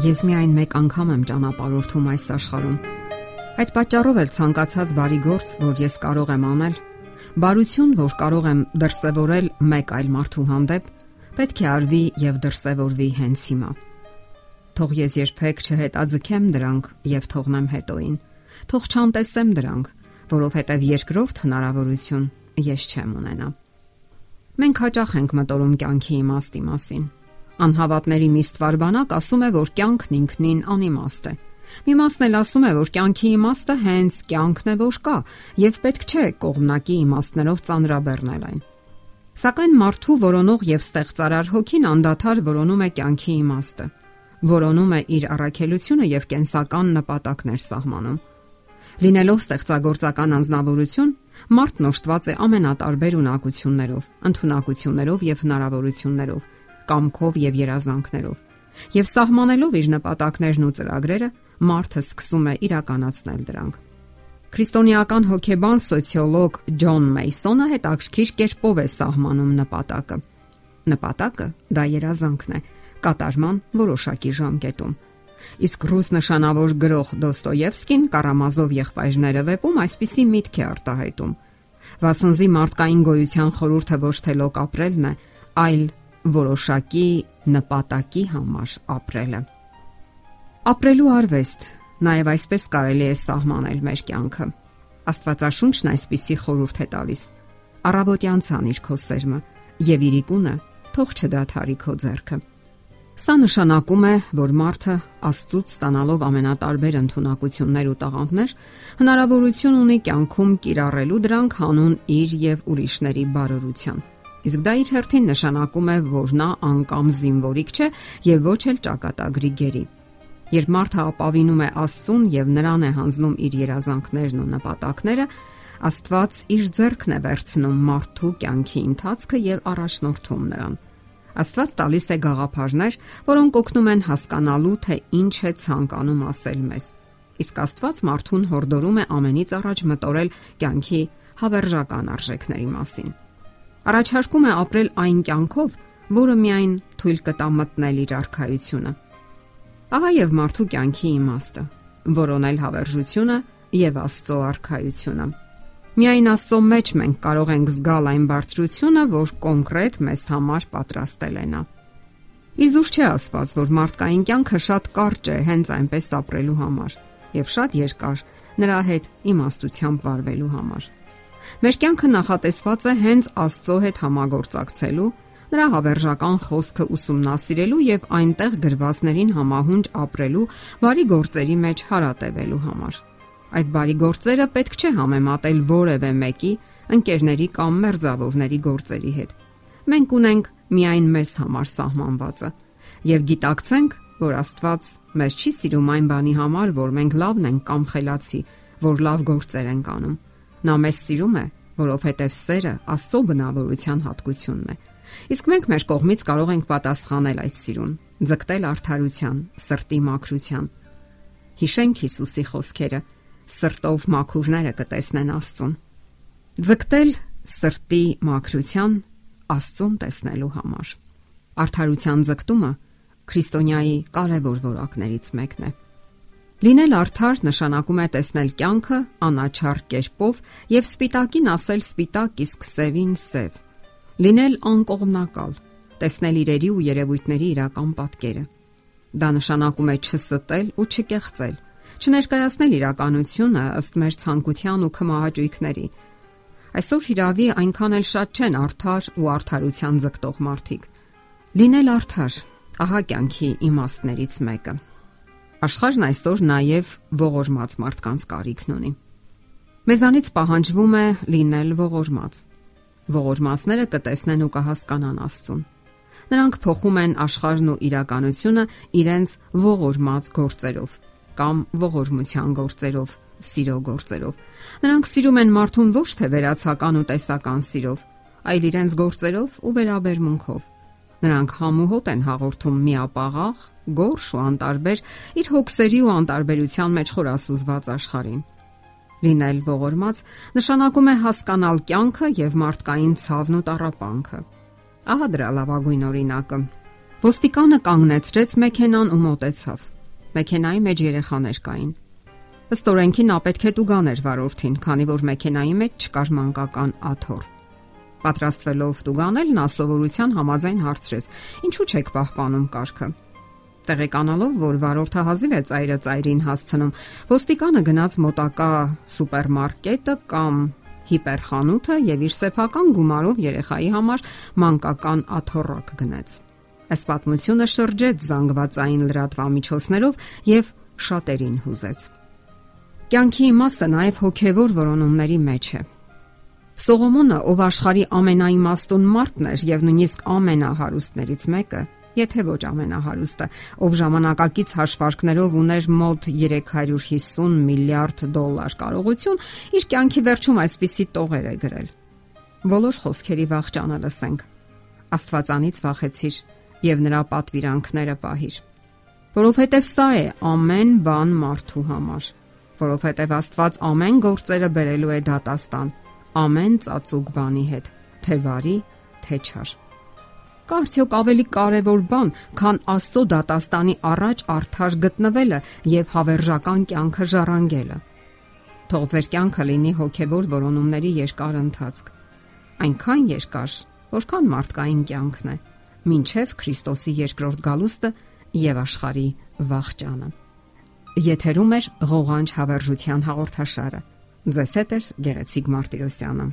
Ես միայն մեկ անգամ եմ ճանապարհորդում այս աշխարհում։ Այդ պատճառով էլ ցանկացած բարի գործ, որ ես կարող եմ անել, բարություն, որ կարող եմ դրսևորել մեկ այլ մարդու հանդեպ, պետք է արվի եւ դրսևորվի հենց հիմա։ Թող ես երբեք չհետաձգեմ դրանք եւ թողնեմ հետոին։ Թող չանտեսեմ դրանք, որովհետեւ երկրորդ հնարավորություն ես չեմ ունենա։ Մենք հաճախ ենք մտորում կյանքի իմաստի մասին Անհավատների մի ստվարբանակ ասում է, որ կյանքն ինքնին անիմաստ է։ Մի մասն էլ ասում է, որ կյանքի իմաստը հենց կյանքն է, որ կա, եւ պետք չէ կողմնակի իմաստներով ծանրաբեռնել այն։ Սակայն մարդու որոնող եւ ստեղծարար հոգին անդադար որոնում է կյանքի իմաստը։ Որոնում է իր առաքելությունը եւ կենսական նպատակներ սահմանում։ Լինելով ստեղծագործական անznավորություն, մարդն օժտված է ամենատարբեր ունակություններով, ընտունակություններով եւ հնարավորություններով կամքով եւ երազանքներով։ Եվ սահմանելով իր նպատակներն ու ծրագրերը, մարդը սկսում է իրականացնել դրանք։ Քրիստոնեական հոգեբան սոցիոլոգ Ջոն Մեյսոնը հետաքրքիր կերպով է սահմանում նպատակը։ Նպատակը դա երազանքն է, կատարման որոշակի ժամկետում։ Իսկ ռուս նշանավոր գրող Դոստոևսկին Կարամազով եղբայրները վեպում այսպիսի միտք է արտահայտում. Վասնզի մարդկային գոյության խորհուրդը ոչ թե լոկ ապրելն է, այլ որոշակի նպատակի համար ապրելը։ Ապրելու արվեստ նաև այսպես կարելի է սահմանել մեր կյանքը։ Աստվածաշունչն այսպիսի խորհուրդ է տալիս. Առավոտյան ցանիր քո սերմը եւ իրիկունը թող չդադարի քո ձեռքը։ Սա նշանակում է, որ մարդը Աստծուց ստանալով ամենատարբեր ընտունակություններ ու տաղանդներ, հնարավորություն ունի կյանքում կիրառելու դրանք հանուն իր եւ ուրիշների բարօրության։ Իսկ դա իր հերթին նշանակում է, որ նա անկամ զինվորիկ չէ եւ ոչ էլ ճակատագրի գերի։ Երբ մարդը ապավինում է Աստծուն եւ նրան է հանձնում իր երազանքներն ու նպատակները, Աստված իր ձեռքն է վերցնում մարդու կյանքի ընթացքը եւ առաջնորդում նրան։ Աստված տալիս է գաղափարներ, որոնք օգնում են հասկանալու, թե ինչ է ցանկանում ասել մեզ։ Իսկ Աստված մարդուն հորդորում է ամենից առաջ մտորել կյանքի հավերժական արժեքների մասին առաջարկում է ապրել այն կյանքով, որը միայն թույլ կտա մտնել իր արխայությունը։ Ահա եւ մարդու կյանքի իմաստը՝ որոնել հավերժությունը եւ Աստծո արխայությունը։ Միայն Աստծո մեջ մենք կարող ենք զգալ այն բարձրությունը, որ կոնկրետ մեզ համար պատրաստել է նա։ Իզուր չէ ասված, որ մարդկային կյանքը շատ կարճ է հենց այնպես ապրելու համար եւ շատ երկար նրա հետ իմաստությամբ վարվելու համար։ Մեր կյանքը նախատեսված է հենց Աստծո հետ համագործակցելու, նրա հավերժական խոսքը ուսումնասիրելու եւ այնտեղ գրվածներին համահունչ ապրելու, բարի գործերի մեջ հարատևելու համար։ Այդ բարի գործերը պետք չէ համեմատել որևէ մեկի ընկերների կամ մերձավորների գործերի հետ։ Մենք ունենք միայն մեզ համար սահմանվածը եւ գիտակցենք, որ Աստված մեզ չի սիրում այն բանի համար, որ մենք լավն ենք կամ խելացի, որ լավ գործեր ենք անում Նա մեզ սիրում է, որովհետև սերը Աստծո բնավորության հատկությունն է։ Իսկ մենք մեր կողմից կարող ենք պատասխանել այդ սիրուն, ձգտել արդարության, սրտի մաքրության։ Հիշենք Հիսուսի խոսքերը. սրտով մաքուրները կտեսնեն Աստծուն։ Ձգտել սրտի մաքրության Աստծուն տեսնելու համար։ Արդարության ձգտումը քրիստոնյայի կարևոր որակներից մեկն է։ Լինել արդար նշանակում է տեսնել կյանքը անաչառ կերպով եւ սպիտակին ասել սպիտակ, իսկ սևին սև։ Լինել անկողմնակալ, տեսնել իրերի ու երևույթների իրական պատկերը։ Դա նշանակում է չստել ու չկեղծել, չներկայացնել իրականությունը ըստ մեր ցանկության ու քմահաճույքների։ Այսօր հիրավի այնքան էլ շատ չեն արդար ու արդարության ձգտող մարդիկ։ Լինել արդար, ահա կյանքի իմաստներից մեկը։ Աշխարհն այսօր նաև ողորմած մարդկանց կարիքն ունի։ Մեզանից պահանջվում է լինել ողորմած։ Ողորմածները կտեսնեն ու կհասկանան Աստծուն։ Նրանք փոխում են աշխարհն ու իրականությունը իրենց ողորմած գործերով կամ ողորմության գործերով, սիրո գործերով։ Նրանք սիրում են մարդուն ոչ թե վերացական ու տեսական սիրով, այլ իրենց գործերով ու վերաբերմունքով։ Նրանք համուհոտ են հաղորդում միապաղաղ, գորշ ու անտարբեր իր հոգսերի ու անտարբերության մեջ խորասուզված աշխարհին։ Լինել ողորմած նշանակում է հասկանալ կյանքը եւ մարդկային ցավն ու տառապանքը։ Ահա դրա լավագույն օրինակը։ Ոստիկանը կանգնեցրեց մեքենան ու մոտեցավ։ Մեքենայի մեջ երեխաներ կային։ Ըստ օրենքի նա պետք է տուգաներ վարորդին, քանի որ մեքենայի մեջ չկար մանկական աթոռ։ Պատրաստվելով տուգանել, նա սովորության համաձայն հարցրեց. «Ինչու՞ չեք պահպանում կարգը»։ Տեղեկանալով, որ վարորդը հազիվ է ծայրը ծայրին հասցնում, ոստիկանը գնաց մոտակա սուպերմարկետը կամ հիպերխանութը եւ իր սեփական գումարով երեխայի համար մանկական աթոռակ գնեց։ Այս պատմությունը շրջեց զանգվածային լրատվամիջոցներով եւ շատերին հուզեց։ Կյանքի իմաստը նաև հոգևոր որոնումների մեջ է։ Սողոմոնը, ով աշխարի ամենաիմաստուն մարդն էր եւ նույնիսկ ամենահարուստներից մեկը, եթե ոչ ամենահարուստը, ով ժամանակակից հաշվարկներով ուներ մոտ 350 միլիարդ դոլար կարողություն, իր կյանքի վերջում այսպիսի տողեր է գրել. Բոլոր խոսքերի վաղճանը լսենք։ Աստվածանից վախեցիր եւ նրա պատվիրանքները պահիր։ Որովհետեւ սա է ամեն բան մարդու համար, որովհետեւ Աստված ամեն գործերը բերելու է դատաստան, ամեն ծածուկ բանի հետ, թե վարի, թե չար։ Կա արդյոք ավելի կարևոր բան, քան Աստծո դատաստանի առաջ արդար գտնվելը եւ հավերժական կյանքը ժառանգելը։ Թող ձեր կյանքը լինի հոգեվոր որոնումների երկար ընթացք։ Այնքան երկար, որքան մարդկային կյանքն է, ինչև Քրիստոսի երկրորդ գալուստը եւ աշխարի վաղճանը։ Եթերում է ղողանջ հավերժության հաղորդաշարը։ Ձեզ հետ է Գեղեցիկ Մարտիրոսյանը։